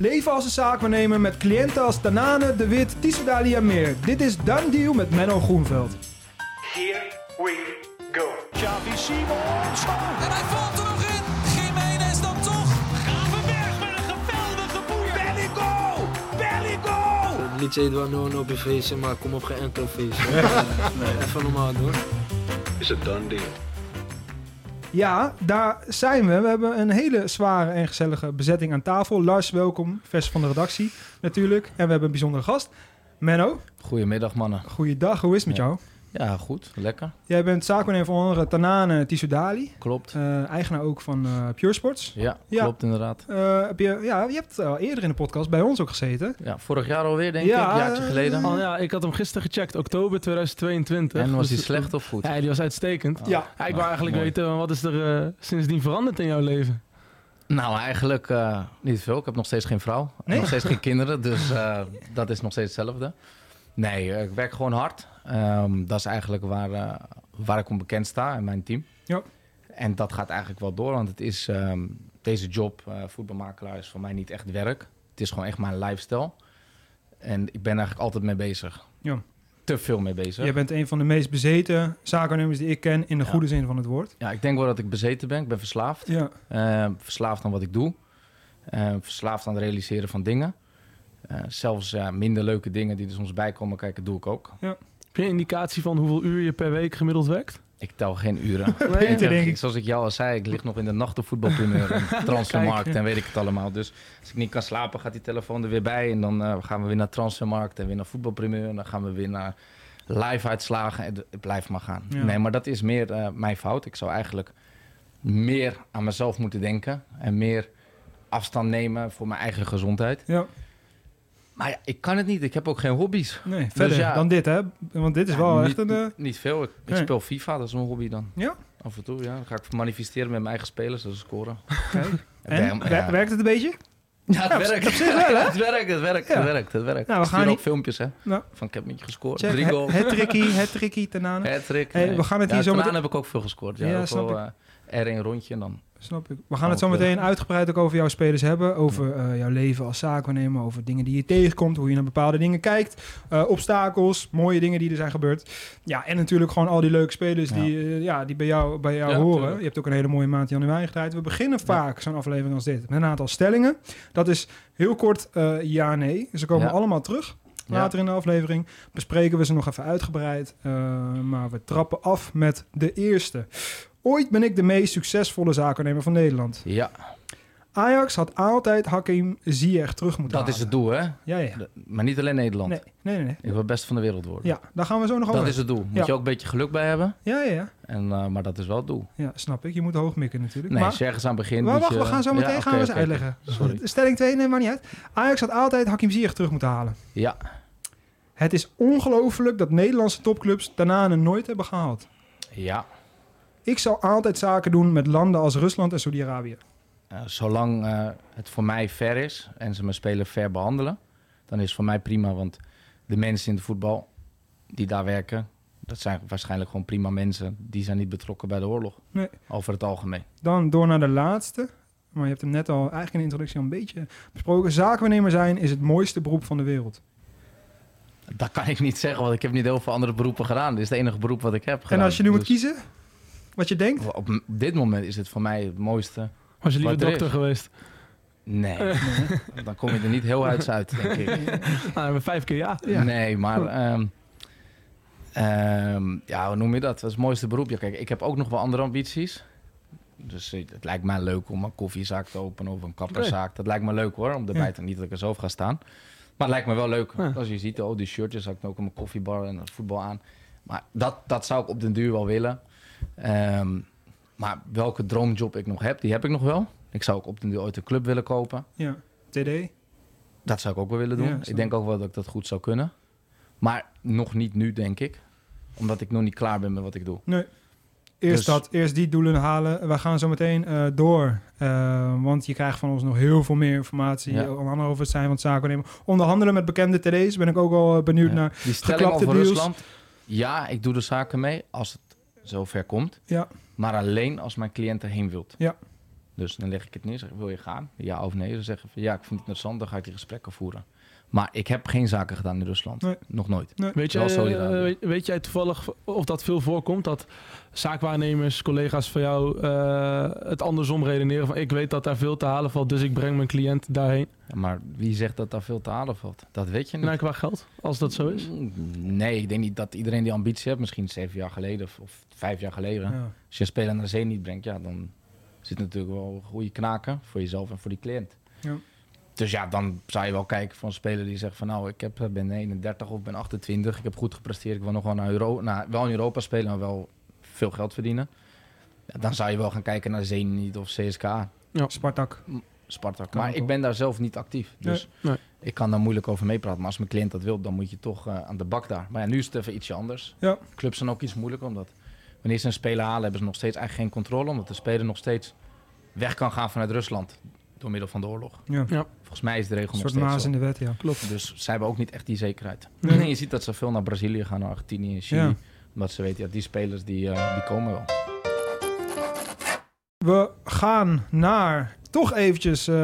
Leven als een zaakwaarnemer met cliënten als Tanane, De Wit, Tissoudali en meer. Dit is Done Deal met Menno Groenveld. Here we go. Xavi Simons. En hij valt er nog in. Jiménez dan toch. Gravenberg met een geweldige boer. Belly go! Belly go! Heet wel no no op je feestje, maar kom op geen enkel feestje. nee, even normaal doen. Is het done deal? Ja, daar zijn we. We hebben een hele zware en gezellige bezetting aan tafel. Lars, welkom. Vers van de redactie natuurlijk. En we hebben een bijzondere gast. Menno, Goedemiddag mannen. goeiedag. Hoe is het met Ja. jou? Ja, goed. Lekker. Jij bent zaakwaarnemer van onder andere Tanane Tissoudali. Klopt. eh eigenaar ook van eh Pure Sports. Ja, Ja. klopt inderdaad. Eh, heb je, ja, je hebt al eerder in de podcast bij ons ook gezeten. Ja, vorig jaar alweer denk Ja, ik, een jaartje eh, geleden. Oh ja, ik had hem gisteren gecheckt, oktober 2022. en was Dus, hij slecht of goed? Ja, die was uitstekend. Ja. Ja, ik wou eigenlijk mooi. weten, wat is er eh, sindsdien veranderd in jouw leven? Nou, eigenlijk eh, niet veel. Ik heb nog steeds geen vrouw. Nee? Nog steeds geen kinderen, dus eh, dat is nog steeds hetzelfde. Nee, eh, ik werk gewoon hard. Ehm, dat is eigenlijk waar, eh, waar ik om bekend sta in mijn team. Ja. En dat gaat eigenlijk wel door, want het is, ehm, deze job, eh, voetbalmakelaar, is voor mij niet echt werk. Het is gewoon echt mijn lifestyle. En ik ben eigenlijk altijd mee bezig. Ja. Te veel mee bezig. Jij bent een van de meest bezeten zaakwaarnemers die ik ken in de Ja. goede zin van het woord. Ja, ik denk wel dat ik bezeten ben. Ik ben verslaafd. Ja. Eh, verslaafd aan wat ik doe. Verslaafd aan het realiseren van dingen. Eh, zelfs ja, minder leuke dingen die er soms bij komen kijken, doe ik ook. Heb je een indicatie van hoeveel uur je per week gemiddeld werkt? Ik tel geen uren. Denk ik. Zoals ik jou al zei, ik lig nog in de nacht op voetbalprimeur en transfermarkt en weet ik het allemaal. Dus als ik niet kan slapen, gaat die telefoon er weer bij. En dan eh, gaan we weer naar transfermarkt en weer naar voetbalprimeur. En dan gaan we weer naar live uitslagen. En het blijft maar gaan. Ja. Nee, maar dat is meer eh, mijn fout. Ik zou eigenlijk meer aan mezelf moeten denken. En meer afstand nemen voor mijn eigen gezondheid. ja. Maar ja, ik kan het niet. Ik heb ook geen hobby's. Nee, verder ja. dan dit, hè? Want dit is wel echt een... eh, Niet veel. Ik, speel FIFA, dat is mijn hobby dan. Ja? Af en toe, ja. Dan ga ik manifesteren met mijn eigen spelers, dat is scoren. Kijk. En, ja. werkt het een beetje? Ja, het Ja, werkt. op zich wel, hè? Het werkt, het werkt, Ja. het werkt, het werkt. Nou, we Ik gaan ook niet- filmpjes, hè. Nou. Van ik heb met je gescoord. Check, Drie het, goals. het tricky, het tricky Tanane. Hat-trick. Hey, we gaan het hier zo meteen- heb ik ook veel gescoord. Ja, ook wel, eh, R1 rondje en dan... Snap ik. We gaan het zo meteen uitgebreid ook over jouw spelers hebben. Over eh, jouw leven als zaakwaarnemer. Over dingen die je tegenkomt. Hoe je naar bepaalde dingen kijkt. eh, obstakels. Mooie dingen die er zijn gebeurd. Ja, en natuurlijk gewoon al die leuke spelers Ja. die, eh, ja, die bij jou, bij jou Ja, horen. tuurlijk. Je hebt ook een hele mooie maand januari gedraaid. We beginnen vaak zo'n aflevering als dit. Met een aantal stellingen. Dat is heel kort eh, ja, nee. Ze komen allemaal terug. Later in de aflevering bespreken we ze nog even uitgebreid. maar we trappen af met de eerste. Ooit ben ik de meest succesvolle zaakwaarnemer van Nederland. Ja, Ajax had altijd Hakim Ziyech terug moeten dat is halen. het doel, hè. Ja, ja. Maar niet alleen Nederland. Nee, nee, nee. nee. Ik wil het beste van de wereld worden. Ja, daar gaan we zo nog over. Dat is het doel. Moet Ja. je ook een beetje geluk bij hebben. Ja, ja, ja. En, eh, maar dat is wel het doel. Ja, snap ik. Je moet hoog mikken natuurlijk. Nee, maar, je ergens aan begint... maar moet wacht, je- we gaan zo meteen Ja, gaan we oké, uitleggen. Sorry. Stelling 2, nee, maar niet uit. Ajax had altijd Hakim Ziyech terug moeten halen. Ja, Het is ongelooflijk dat Nederlandse topclubs daarna nooit hebben gehaald. ja. Ik zou altijd zaken doen met landen als Rusland en Saudi-Arabië. Eh, zolang eh, het voor mij fair is en ze mijn speler fair behandelen, dan is het voor mij prima. Want de mensen in de voetbal die daar werken, dat zijn waarschijnlijk gewoon prima mensen. Die zijn niet betrokken bij de oorlog. Nee. Over het algemeen. Dan door naar de laatste. Maar je hebt hem net al eigenlijk in de introductie al een beetje besproken. Zakenwaarnemer zijn is het mooiste beroep van de wereld. Dat kan ik niet zeggen, want ik heb niet heel veel andere beroepen gedaan. Dit is het enige beroep wat ik heb gedaan. En als je nu moet Dus kiezen, wat je denkt. Op dit moment is het voor mij het mooiste. Was je liever er dokter is. geweest? Nee, dan kom je er niet heel uit uit, denk ik. Nou, we vijf keer ja. Ja. Nee, maar ehm, ehm, ja, hoe noem je dat? Dat is het mooiste beroep. Ja, kijk, ik heb ook nog wel andere ambities. Dus eh, het lijkt mij leuk om een koffiezaak te openen of een kapperzaak. Dat lijkt me leuk hoor, om erbij Ja. te niet dat ik er zo over ga staan. Maar het lijkt me wel leuk. Ja. Als je ziet, oh, die shirtjes, had ik ook een koffiebar en een voetbal aan. Maar dat, dat zou ik op den duur wel willen. Ehm, maar welke droomjob ik nog heb, die heb ik nog wel. Ik zou ook op den duur ooit een club willen kopen. Ja, TD. Dat zou ik ook wel willen doen. Ja, ik denk ook wel dat ik dat goed zou kunnen. Maar nog niet nu, denk ik. Omdat ik nog niet klaar ben met wat ik doe. Nee. Eerst Dus- dat, eerst die doelen halen. We gaan zo meteen eh, door. Eh, want je krijgt van ons nog heel veel meer informatie. Ja. Ja. Onder andere over het zijn van het zakennemen. Onderhandelen met bekende TD's. Ben ik ook al eh, benieuwd Ja. naar. Die stelling over deals. Rusland. Ja, ik doe de zaken mee als het zover komt. Ja, Maar alleen als mijn cliënt erheen wilt. Ja. Dus dan leg ik het neer, zeg wil je gaan? Ja of nee? Ze zeggen van, ja, ik vind het interessant, dan ga ik die gesprekken voeren. Maar ik heb geen zaken gedaan in Rusland. Nee. Nog nooit. Weet Wel jij, eh, weet, weet jij toevallig of dat veel voorkomt? Dat zaakwaarnemers, collega's van jou eh, het andersom redeneren van ik weet dat daar veel te halen valt, dus ik breng mijn cliënt daarheen. Ja, maar wie zegt dat daar veel te halen valt? Dat weet je niet. Nou, qua geld, als dat zo is. Mm, Nee, ik denk niet dat iedereen die ambitie heeft. Misschien zeven jaar geleden of, of vijf jaar geleden. Ja. Als je een speler naar de zee niet brengt, ja, dan zit natuurlijk wel goede knaken voor jezelf en voor die cliënt. Ja. Dus ja, dan zou je wel kijken van een speler die zegt van nou, ik heb, ben 31 of ben 28, ik heb goed gepresteerd, ik wil nog wel naar Euro, nou, wel in Europa spelen, maar wel veel geld verdienen. Ja, dan zou je wel gaan kijken naar Zenit of CSKA, Spartak. Spartak. Kan Maar ik ben daar zelf niet actief, dus Nee. ik kan daar moeilijk over meepraten. Maar als mijn cliënt dat wil, dan moet je toch eh, aan de bak daar. Maar ja, nu is het even ietsje anders. Ja. Clubs zijn ook iets moeilijker, omdat wanneer ze een speler halen, hebben ze nog steeds eigenlijk geen controle, omdat de speler nog steeds weg kan gaan vanuit Rusland door middel van de oorlog. Ja. Ja. Volgens mij is de regel Een nog soort steeds maas in de wet, ja. Klopt. Dus zij hebben ook niet echt die zekerheid. Nee. je ziet dat ze veel naar Brazilië gaan, naar Argentinië en Chili. Ja. Omdat ze weten, ja, die spelers die, eh, die komen wel. We gaan naar toch eventjes eh,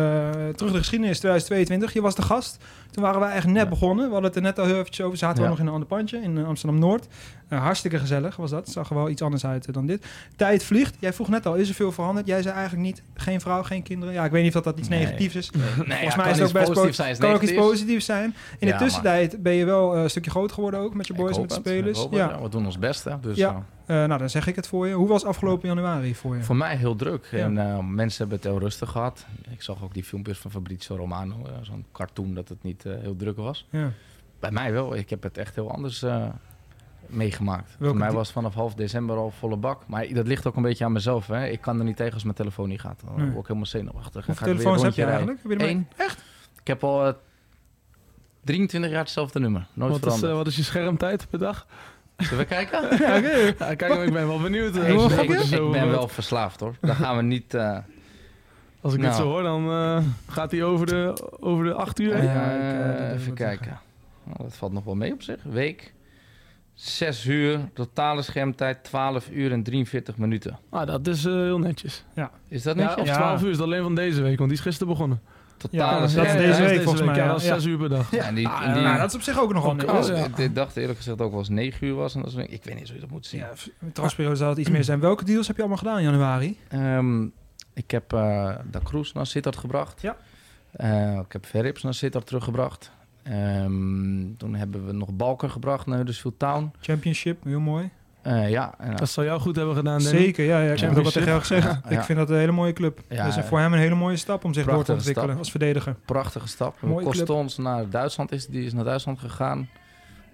terug de geschiedenis 2022. Je was de gast. Toen waren wij echt net Ja. begonnen. We hadden het er net al heel eventjes over. Zaten we nog in een ander pandje in eh, Amsterdam-Noord. Eh, hartstikke gezellig was dat. Zag er wel iets anders uit dan dit. Tijd vliegt. Jij vroeg net al, is er veel veranderd? Jij zei eigenlijk niet, geen vrouw, geen kinderen. Ja, ik weet niet of dat, dat iets Nee. negatiefs is. Nee, Volgens mij is het ook best positief po- zijn. kan ook iets positiefs zijn. In de tussentijd ben je wel een stukje groter geworden ook met je boys, met de spelers. ja, we doen ons best, hè. Dus, Ja. Eh, nou, dan zeg ik het voor je. Hoe was afgelopen januari voor je? Voor mij heel druk. Ja. En eh, mensen hebben het heel rustig gehad. Ik zag ook die filmpjes van Fabrizio Romano, eh, zo'n cartoon dat het niet eh, heel druk was. Ja. Bij mij wel. Ik heb het echt heel anders eh, meegemaakt. Welke Voor mij was het vanaf half december al volle bak. Maar dat ligt ook een beetje aan mezelf. Hè. Ik kan er niet tegen als mijn telefoon niet gaat. Dan Nee. word ik helemaal zenuwachtig. Hoeveel telefoons heb je eigenlijk? Heb je er Eén. Ik heb al eh, 23 jaar hetzelfde nummer. Nooit Wat is, veranderd. eh, wat is je schermtijd per dag? Zullen we kijken? Ja, oké. Ja, kijk, maar ik ben wel benieuwd. eh, ik, ben wel verslaafd hoor. Daar gaan we niet... eh, Als ik Nou. dit zo hoor, dan eh, gaat hij over de, over de acht uur heen. Ja, dat even kijken. Nou, dat valt nog wel mee op zich. Week. 6 uur. Totale schermtijd 12 uur en 43 minuten. Ah, dat is eh, heel netjes. Is dat Ja, netjes? of Ja. 12 uur is het alleen van deze week, want die is gisteren begonnen. Totale Ja, dat is deze Ja, week volgens mij, Ja. 6 uur per dag. Ja, en die, Ah, en ja, die- Nou, dat is op zich ook nog wel oh, ja. ik- dacht eerlijk gezegd ook wel eens 9 uur was. En dat is, ik weet niet hoe je dat moet zien. Ja, de transperiode zou het iets meer zijn. Welke deals heb je allemaal gedaan in januari? Ehm, ik heb eh Da Cruz naar Sittard gebracht. Ja. Eh, ik heb Verrips naar Sittard teruggebracht. Ehm, toen hebben we nog Balker gebracht naar Huddersfield Town. Championship, heel mooi. Eh, ja, en, Dat zou jou goed hebben gedaan, Danny. Zeker, ja, ja ik heb het ook al tegen jou gezegd. Ja, ja. Ik vind dat een hele mooie club. Ja, dat is ja. voor hem een hele mooie stap om zich door te ontwikkelen stap. als verdediger. prachtige stap. Mooie club. Costons naar Duitsland is, die is naar Duitsland gegaan.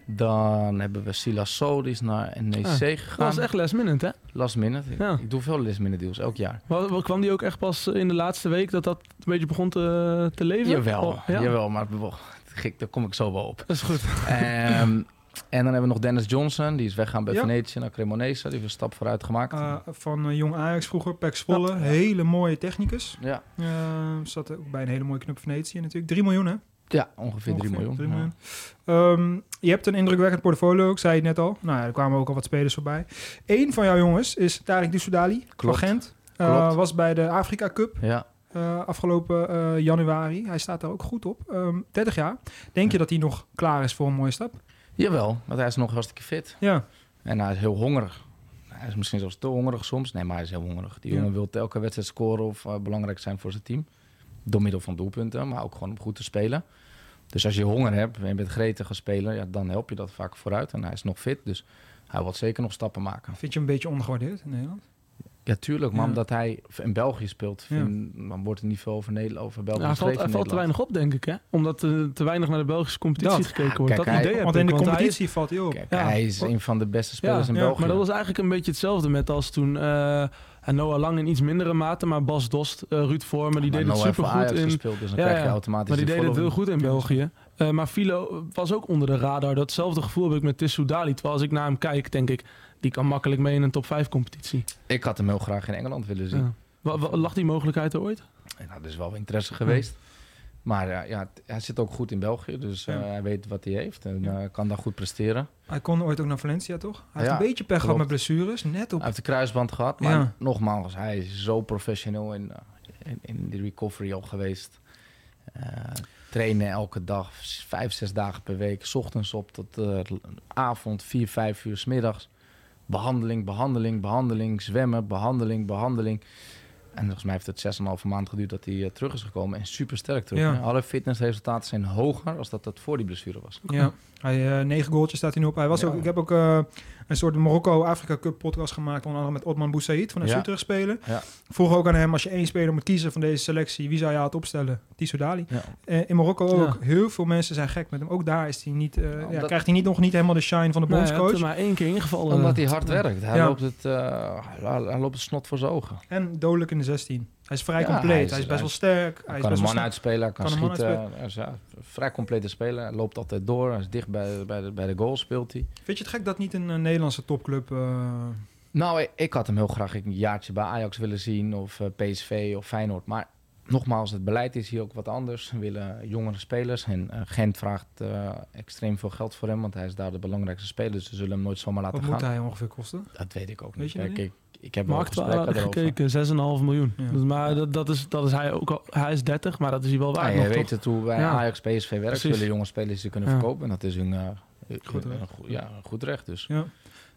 Dan hebben we Silas So, die is naar NEC Ah, gegaan. Dat was echt last minute, hè? Last minute. Ik, Ja. ik doe veel last minute deals, elk jaar. Wat, wat kwam die ook echt pas in de laatste week dat dat een beetje begon te, te leven? Jawel, Oh, ja? jawel, maar gek, daar kom ik zo wel op. Dat is goed. Ehm, en dan hebben we nog Dennis Johnson, die is weggaan bij Ja. Venetië naar Cremonese. Die heeft een stap vooruit gemaakt. Uh, van eh, Jong Ajax vroeger, Pek Zwolle. Hele mooie technicus. ja. Uh, zat ook bij een hele mooie club Venetië natuurlijk. 3 miljoen hè? ja, ongeveer 3 Ongeveer miljoen. drie Ja. miljoen. Ehm, je hebt een indrukwekkend portfolio, ik zei het net al. Nou ja, er kwamen ook al wat spelers voorbij. Eén van jouw jongens is Tarek Dussoudali van. Gent. Klopt. was bij de Afrika Cup Ja. uh, afgelopen uh, januari. Hij staat daar ook goed op. Um, 30 jaar. Denk je dat hij nog klaar is voor een mooie stap? Jawel, want hij is nog hartstikke fit. Ja. En hij is heel hongerig. Hij is misschien zelfs te hongerig soms. Nee, maar hij is heel hongerig. Die Ja. jongen wil elke wedstrijd scoren of uh, belangrijk zijn voor zijn team. Door middel van doelpunten, maar ook gewoon om goed te spelen. Dus als je honger hebt en je bent gretig gaan spelen, ja, dan help je dat vaak vooruit. En hij is nog fit, dus hij wil zeker nog stappen maken. Vind je hem een beetje ondergewaardeerd in Nederland? Ja, tuurlijk. Maar Ja. omdat hij in België speelt, vind, dan wordt er niet veel over, Nederland, over België Ja, hij valt, hij valt te weinig op, denk ik, hè? Omdat er te weinig naar de Belgische competitie Dat. gekeken Ja, wordt. kijk, dat hij- idee heb Want ik, in de hij competitie valt hij op. Kijk, Ja. hij is een van de beste spelers in ja, België. Maar dat was eigenlijk een beetje hetzelfde met als toen uh, Noah Lang in iets mindere mate, maar Bas Dost, uh, Ruud Vormer, die deed het Noah supergoed Ajax in. gespeeld, dus dan Ja, krijg je automatisch Maar die die deed het heel goed in België. Uh, maar Filo was ook onder de radar. Datzelfde gevoel heb ik met Tissou Dali. Terwijl als ik naar hem kijk, denk ik, die kan makkelijk mee in een top 5 competitie. Ik had hem heel graag in Engeland willen zien. Ja. Lag die mogelijkheid er ooit? En nou, er is wel interesse geweest. Maar ja, hij zit ook goed in België, dus eh, Ja. hij weet wat hij heeft en eh, kan daar goed presteren. Hij kon ooit ook naar Valencia, toch? Hij heeft een beetje pech gehad met blessures. Net op Hij heeft de kruisband gehad, maar Ja. nogmaals, hij is zo professioneel in, eh, in, in de recovery al geweest. Eh, trainen elke dag, vijf, zes dagen per week. 's ochtends op tot eh, avond, vier, vijf uur 's middags. Behandeling, behandeling, behandeling. Zwemmen, behandeling, behandeling. En volgens mij heeft het 6,5 maand geduurd dat hij eh, terug is gekomen. En super sterk terug. Ja. Alle fitnessresultaten zijn hoger als dat dat voor die blessure was. Ja, hij, eh, negen goaltjes staat hij nu op. Hij was Ja. ook, ik heb ook eh, een soort Marokko-Afrika Cup podcast gemaakt, onder andere met Otman Boussaïd van de Ja. Utrecht spelen. Vroeg ook aan hem, als je één speler moet kiezen van deze selectie, wie zou je het opstellen? Tissou Dali. Ja. Eh, in Marokko ook. Ja. Heel veel mensen zijn gek met hem. Ook daar is hij niet, eh, omdat- krijgt hij niet, nog niet helemaal de shine van de Nee, hij heeft bondscoach. er maar één keer ingevallen. Omdat hij hard werkt. Hij, Ja. loopt het, eh, hij, hij loopt het snot voor zijn ogen. En dodelijk in de 16. Hij is vrij Ja, compleet. hij Hij is- is, best wel is- sterk. Hij Hij is kan best een wel man uitspelen, kan, Kan een schieten. Hij is ja, een vrij complete speler. Hij loopt altijd door. Hij is dicht bij, bij, de, bij de goal, speelt hij. Vind je het gek dat niet een, eh, Nederlandse topclub... eh, Nou, ik, ik had hem heel graag een jaartje bij Ajax willen zien. Of eh, PSV of Feyenoord. Maar nogmaals, het beleid is hier ook wat anders. We willen jongere spelers. En eh, Gent vraagt eh, extreem veel geld voor hem. Want hij is daar de belangrijkste speler. Dus ze zullen hem nooit zomaar laten wat gaan. moet hij ongeveer kosten? Dat weet ik ook Weet niet. je Kijk, niet? Ik, heb wel Markt wel gesprekken erover. gekeken, 6,5 miljoen. Ja. Dus, maar dat, dat, is, dat is hij ook al. Hij is 30, maar dat is hij wel Ja, waard. je nog, weet toch? het hoe bij Ja. Ajax, PSV werkt. Precies. willen jonge spelers die kunnen Ja. verkopen. En dat is hun, eh, Goed een, recht. een goed- ja, een goed recht. Dus Ja. ik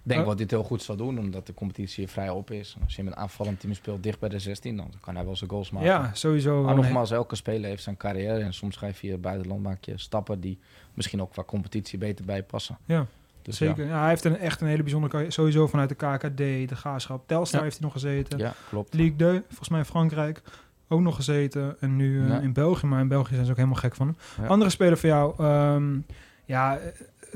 denk dat hij het heel goed zal doen. Omdat de competitie vrij op is. En als je met een aanvallend team speelt dicht bij de 16, dan kan hij wel zijn goals maken. ja, sowieso. Maar nogmaals, elke speler heeft zijn carrière. En soms ga je via het buitenland maak je stappen die misschien ook qua competitie beter bij je passen. Ja, Dus Zeker. Ja. hij heeft een, echt een hele bijzondere carrière. Sowieso vanuit de KKD, de Graafschap. Telstar Ja. heeft hij nog gezeten. Ja, klopt. Ligue 2, volgens mij in Frankrijk. Ook nog gezeten. En nu eh, in België. Maar in België zijn ze ook helemaal gek van hem. Andere speler voor jou. ehm, ja,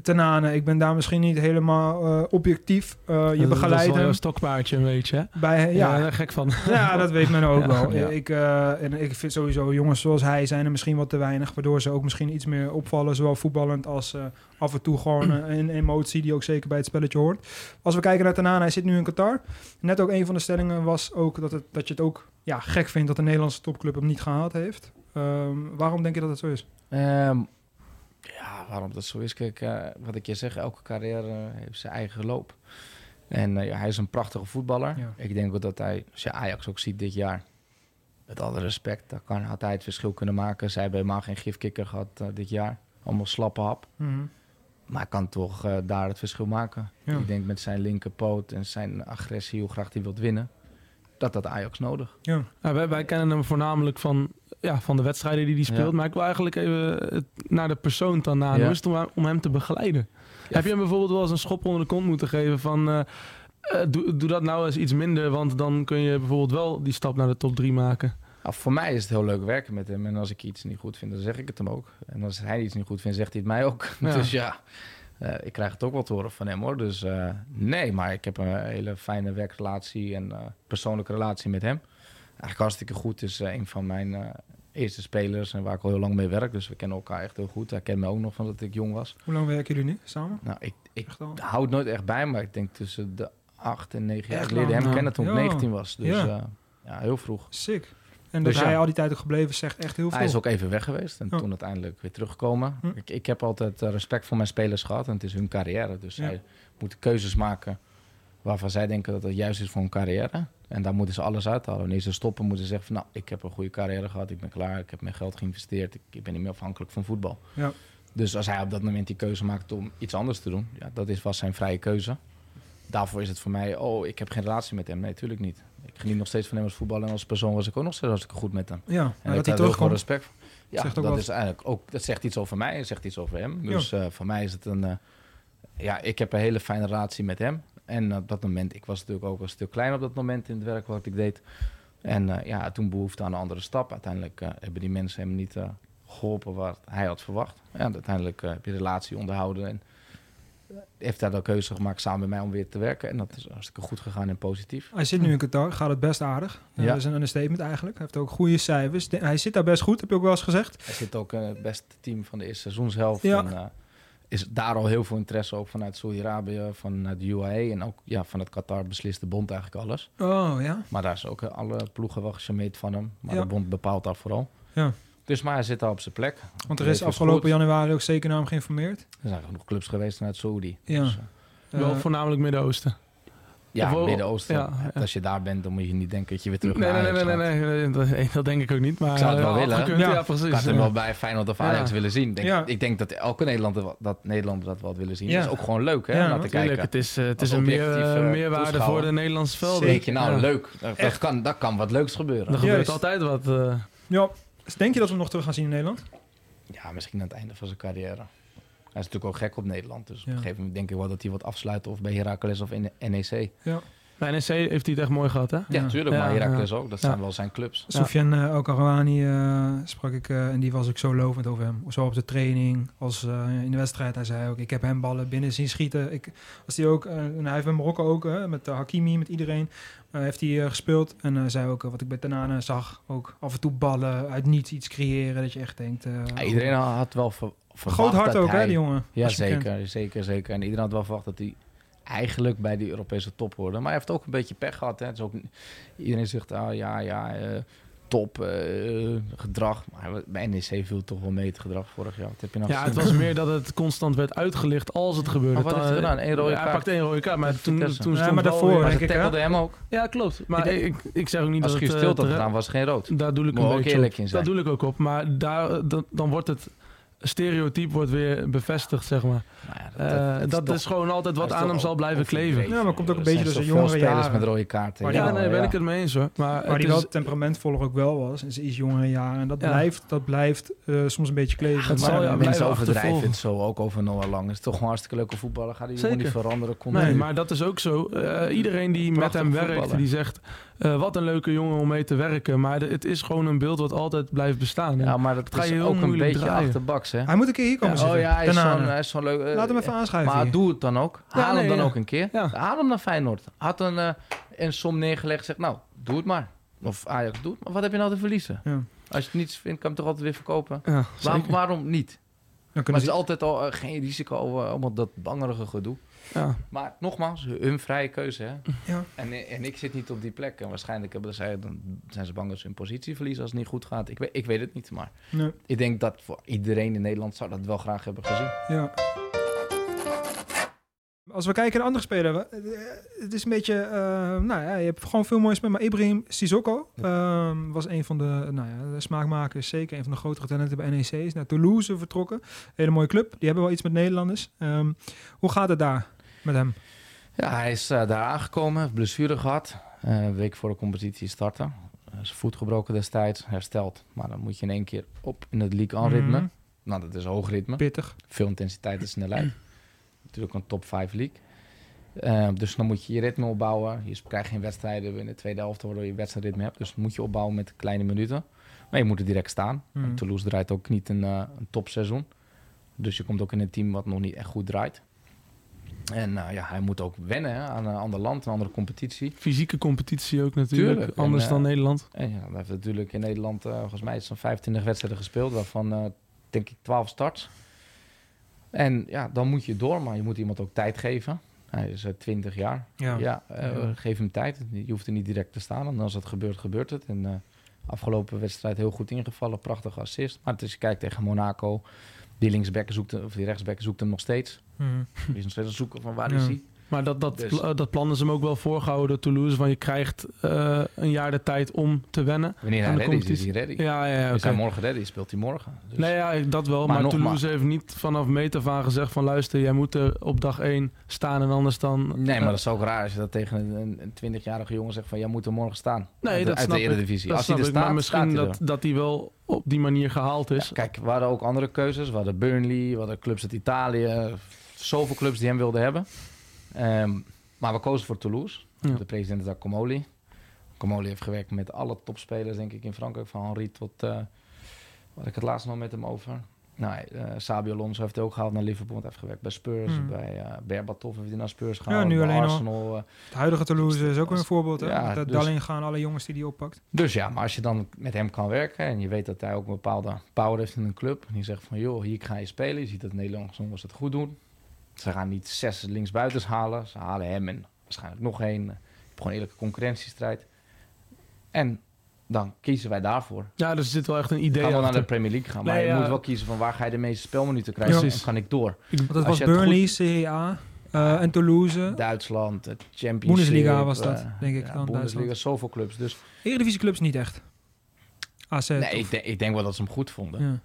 Tenane. Ik ben daar misschien niet helemaal eh, objectief. Eh, je Dat- Dat is begeleidt hem. stokpaardje, een beetje. hè? Bij, Ja, ja, daar gek van. Ja, dat weet men ook Ja. wel. Ja. Ik, eh, en ik vind sowieso jongens zoals hij zijn er misschien wat te weinig, waardoor ze ook misschien iets meer opvallen, zowel voetballend als eh, af en toe gewoon een emotie die ook zeker bij het spelletje hoort. Als we kijken naar Tanana, hij zit nu in Qatar. Net ook een van de stellingen was ook dat, het, dat je het ook ja, gek vindt dat de Nederlandse topclub hem niet gehaald heeft. Ehm, waarom denk je dat het zo is? Ehm, ja, waarom dat zo is? Kijk, eh, wat ik je zeg, elke carrière heeft zijn eigen loop. En eh, ja, hij is een prachtige voetballer. Ja. Ik denk ook dat hij, als je Ajax ook ziet dit jaar, met alle respect, dan kan, had hij het verschil kunnen maken. Zij hebben helemaal geen gifkikker gehad eh, dit jaar. Allemaal slappe hap. Mhm. Maar hij kan toch daar het verschil maken. Ja. Ik denk met zijn linkerpoot en zijn agressie, hoe graag hij wilt winnen, dat dat Ajax nodig. Ja. Ja, wij, wij kennen hem voornamelijk van, ja, van de wedstrijden die hij speelt. Ja. Maar ik wil eigenlijk even naar de persoon dan na. Ja. Om, hem- om hem te begeleiden? Heb je hem bijvoorbeeld wel eens een schop onder de kont moeten geven van... eh, eh, doe, doe dat nou eens iets minder, want dan kun je bijvoorbeeld wel die stap naar de top 3 maken. Nou, voor mij is het heel leuk werken met hem. En als ik iets niet goed vind, dan zeg ik het hem ook. En als hij iets niet goed vindt, zegt hij het mij ook. Dus ja, eh, ik krijg het ook wel te horen van hem hoor. Dus nee, maar ik heb een hele fijne werkrelatie en persoonlijke relatie met hem. Eigenlijk hartstikke goed. Is eh, een van mijn eh, eerste spelers en waar ik al heel lang mee werk. Dus we kennen elkaar echt heel goed. Hij kent me ook nog van dat ik jong was. Hoe lang werken jullie nu samen? Nou, ik, ik al? houd nooit echt bij, maar ik denk tussen de acht en negen jaar geleden hem ja. kennen toen ik Ja. 19 was. Dus Ja. ja, ja heel vroeg. Sick. En dat Dus hij ja. al die tijd ook gebleven zegt echt heel veel. Hij is ook even weg geweest en toen uiteindelijk weer teruggekomen. Hm. Ik, ik heb altijd eh, respect voor mijn spelers gehad en het is hun carrière. Dus zij moeten keuzes maken waarvan zij denken dat het juist is voor hun carrière. En daar moeten ze alles uithalen. Wanneer ze stoppen, moeten ze zeggen van... nou, ik heb een goede carrière gehad, ik ben klaar, ik heb mijn geld geïnvesteerd. Ik, ik ben niet meer afhankelijk van voetbal. Ja. Dus als hij op dat moment die keuze maakt om iets anders te doen... ja, dat is, was zijn vrije keuze. Daarvoor is het voor mij, oh, ik heb geen relatie met hem. Nee, natuurlijk niet. Ik geniet nog steeds van hem als voetballer en als persoon was ik ook nog steeds hartstikke goed met hem. Ja, En dat hij terugkomt. respect. voor. Ja, dat wat. is eigenlijk ook. Dat zegt iets over mij en zegt iets over hem. Dus eh, voor mij is het een. eh, ja, ik heb een hele fijne relatie met hem. En op dat moment, ik was natuurlijk ook een stuk klein op dat moment in het werk wat ik deed. En eh, ja, toen behoefte aan een andere stap. Uiteindelijk eh, hebben die mensen hem niet eh, geholpen wat hij had verwacht. Ja, uiteindelijk heb je relatie onderhouden en heeft hij de keuze gemaakt samen met mij om weer te werken. En dat is hartstikke goed gegaan en positief. Hij zit nu in Qatar, gaat het best aardig. Ja. Dat is een understatement eigenlijk. Hij heeft ook goede cijfers. Hij zit daar best goed, heb je ook wel eens gezegd. Hij zit ook in het beste team van de eerste seizoenshelft. Ja. En, is daar al heel veel interesse ook vanuit Saudi-Arabië, vanuit de UAE en ook ja, van het Qatar beslist de bond eigenlijk alles. Oh ja. Maar daar is ook eh, alle ploegen wel gecharmeerd van hem. Maar Ja. de bond bepaalt daar vooral. Ja. Dus maar hij zit daar op zijn plek. Want er is afgelopen goed. januari ook zeker naar hem geïnformeerd. Er zijn genoeg clubs geweest vanuit Saudi. Ja. Dus, eh, Wel voornamelijk Midden-Oosten. Ja, Of- Midden-Oosten. ja, ja. Als je daar bent, dan moet je niet denken dat je weer terug Nee, naar nee, nee, nee, gaat. nee, nee, dat, nee, dat denk ik ook niet. Maar Ik zou het wel eh, willen. Ja. Ja, precies. Ik had hem wel bij Feyenoord of Ajax Ja. willen zien. Denk, Ja. Ik denk dat elke Nederlander dat, Nederlander dat wel had willen zien. Ja. Dat is ook gewoon leuk, hè? Ja, om naar te kijken. het is, eh, het is een meer, eh, meerwaarde voor de Nederlandse velden. Zeker, nou Ja. leuk. Dat, dat kan, dat kan wat leuks gebeuren. Er gebeurt altijd wat. eh, Ja. Denk je dat we hem nog terug gaan zien in Nederland? Ja, misschien aan het einde van zijn carrière. Hij is natuurlijk ook gek op Nederland. Dus op Ja. een gegeven moment denk ik wel dat hij wat afsluit. Of bij Heracles of in NEC. Bij NEC heeft hij het echt mooi gehad, hè? Ja, natuurlijk. Ja, maar Heracles ja. ook. Dat Ja. zijn wel zijn clubs. Sofian uh, Karouani eh, sprak ik eh, en die was ook zo lovend over hem. Zo op de training als eh, in de wedstrijd. Hij zei ook, ik heb hem ballen binnen zien schieten. Ik, als hij ook, eh, en hij heeft bij Marokko ook, hè, met eh, Hakimi, met iedereen, eh, heeft hij eh, gespeeld. En hij zei ook, eh, wat ik bij Tanane zag, ook af en toe ballen, uit niets iets creëren. Dat je echt denkt... eh, Ja, iedereen had wel ver, verwacht Groot hart dat ook, hij, hè, die jongen. Ja, zeker, zeker, zeker. En iedereen had wel verwacht dat hij eigenlijk bij die Europese top hoorde. Maar hij heeft ook een beetje pech gehad. Hè. Het is ook, iedereen zegt, ah ja, ja, eh, top eh, gedrag. Maar bij NEC viel toch wel mee het gedrag vorig jaar. Wat heb je nou Ja, het was meer dat het constant werd uitgelicht als het gebeurde. Maar wat heeft hij Dan, gedaan? Eén rode Hij kaart? pakte één rode kaart, maar toen, toen Ja, stond maar wel daarvoor, Maar denk ze ik, hè? tackelde hem ook. Ja, klopt. Maar Ik ik, zeg ook niet Als dat Guus het... Til eh, had gedaan, was het geen rood. Daar doe ik een ook beetje op. in zijn. Daar doe ik ook op. Maar daar, dan wordt het stereotype wordt weer bevestigd, zeg maar. Nou ja, Eh, dat toch- is gewoon altijd wat hij aan hem zal blijven kleven. Ja, maar komt ook een beetje door zijn jongere spelers jaren. met rode kaarten. Maar Ja, Ja, nee, ben ik het mee eens hoor. Maar, die is, wel temperamentvol ook wel was, in zijn iets jongere jaren. En dat Ja. blijft, dat blijft eh, soms een beetje kleven. het Maar, zal eh, ja mensen overdrijven het zo ook over Noah Lang. Het is toch gewoon hartstikke leuke voetballer. Gaat Zeker. niet veranderen? Komt Nee, maar dat is ook zo. Eh, iedereen die met hem werkt, die zegt... eh, wat een leuke jongen om mee te werken. Maar de- het is gewoon een beeld wat altijd blijft bestaan. Ja, maar dat ga je is heel ook een beetje draaien. achterbaks, hè? hij moet een keer hier komen Ja, zitten. Oh ja, hij is zo'n hij is zo'n leuk... eh, Laat hem even aanschuiven. Maar hier. doe het dan ook. Ja, Haal nee, hem dan ja. ook een keer. Ja. Haal hem naar Feyenoord. Had een, eh, een som neergelegd zeg nou, doe het maar. Of Ajax, doe het maar. Wat heb je nou te verliezen? Ja. Als je het niets vindt, kan je hem toch altijd weer verkopen? Ja, Waarom, waarom niet? Maar het is altijd al eh, geen risico, eh, allemaal dat bangerige gedoe. Ja. Maar nogmaals, hun vrije keuze. Hè? Ja. En, en ik zit niet op die plek. En waarschijnlijk hebben zij, dan zijn ze bang dat ze hun positie verliezen als het niet goed gaat. Ik weet, ik weet het niet, maar nee, ik denk dat voor iedereen in Nederland zou dat wel graag hebben gezien. ja. Als we kijken naar andere spelers, eh, het is een beetje, eh, nou ja, je hebt gewoon veel mooie spelers. Maar Ibrahim Sissoko ehm, was een van de, nou ja, de smaakmakers, zeker een van de grotere talenten bij NEC. Is naar Toulouse vertrokken, hele mooie club. Die hebben wel iets met Nederlanders. Ehm, hoe gaat het daar met hem? Ja, hij is eh, daar aangekomen, heeft blessure gehad. Eh, een week voor de competitie starten. Zijn voet gebroken destijds, hersteld. Maar dan moet je in één keer op in het league aan ritme. Mhm. Nou, dat is hoog ritme. Pittig. Veel intensiteit en snelheid. Natuurlijk een top 5 league. Eh, dus dan moet je je ritme opbouwen. Je krijgt geen wedstrijden in de tweede helft waardoor je wedstrijdritme hebt. Dus moet je opbouwen met kleine minuten. Maar je moet er direct staan. En Toulouse draait ook niet een, eh, een topseizoen. Dus je komt ook in een team wat nog niet echt goed draait. En eh, ja, hij moet ook wennen hè, aan een ander land, een andere competitie. Fysieke competitie ook natuurlijk. Tuurlijk. Anders En, dan eh, Nederland. En ja, hij heeft natuurlijk in Nederland volgens mij zo'n 25 wedstrijden gespeeld, waarvan denk ik 12 starts. En ja, dan moet je door, maar je moet iemand ook tijd geven. Hij is eh, 20 jaar. Ja. Ja, eh, Ja. geef hem tijd. Je hoeft er niet direct te staan. En als het gebeurt, gebeurt het. En eh, afgelopen wedstrijd heel goed ingevallen, prachtige assist. Maar als je kijkt tegen Monaco, die linksback zoekt, hem- of die rechtsback zoekt hem nog steeds. Mhm. Die is nog steeds aan het zoeken van waar Ja. is hij. Maar dat, dat, Dus- pla- dat plan is hem ook wel voorgehouden door Toulouse. Want je krijgt eh, een jaar de tijd om te wennen. Wanneer hij ready is, is hij ready. Ja, ja, ja. Is hij morgen ready, speelt hij morgen. Dus Nee, ja, dat wel. Maar Toulouse heeft niet vanaf meet af aan gezegd van... luister, jij moet er op dag 1 staan en anders dan... Nee, eh, maar dat is ook raar als je dat tegen een, een 20-jarige jongen zegt van... jij moet er morgen staan. Nee, uit, dat uit snap de. Eredivisie. dat Als hij er staat, maar misschien staat dat, dat hij wel op die manier gehaald is. Ja, kijk, we hadden ook andere keuzes. We hadden Burnley, we hadden clubs uit Italië. Zoveel clubs die hem wilden hebben. Ehm, maar we kozen voor Toulouse. Ja. De president is daar Comoli. Comoli heeft gewerkt met alle topspelers, denk ik, in Frankrijk. Van Henri tot... wat ik het laatst nog met hem over. Nou, eh Sabio Alonso heeft hij ook gehaald naar Liverpool. Hij heeft gewerkt bij Spurs. Hmm. Bij eh Berbatov heeft hij naar Spurs gehaald. nu bij alleen al. Arsenal. Het huidige Toulouse is ook weer een voorbeeld. Hè? Ja, Met dat dus- gaan alle jongens die die oppakt. Dus ja, maar als je dan met hem kan werken en je weet dat hij ook een bepaalde power heeft in een club. En je zegt van joh, hier ga je spelen. Je ziet dat Nederlandse jongens het goed doen. Ze gaan niet zes linksbuitens halen. Ze halen hem en waarschijnlijk nog één. Je hebt gewoon eerlijke concurrentiestrijd. En dan kiezen wij daarvoor. Ja, dus er zit wel echt een idee Gaan we naar de Premier League gaan. Maar Nee, je ja. moet wel kiezen van waar ga je de meeste spelminuten krijgen. Ja. En kan ik door. Want dat Als was Burnley, Serie A. Eh, en Toulouse. Duitsland, het Championship. Bundesliga was dat, eh, denk ik ja, dan, Bundesliga, Duitsland. zoveel clubs. Dus Eredivisieclubs niet echt. AZ. nee, of- ik, denk- ik denk wel dat ze hem goed vonden. ja,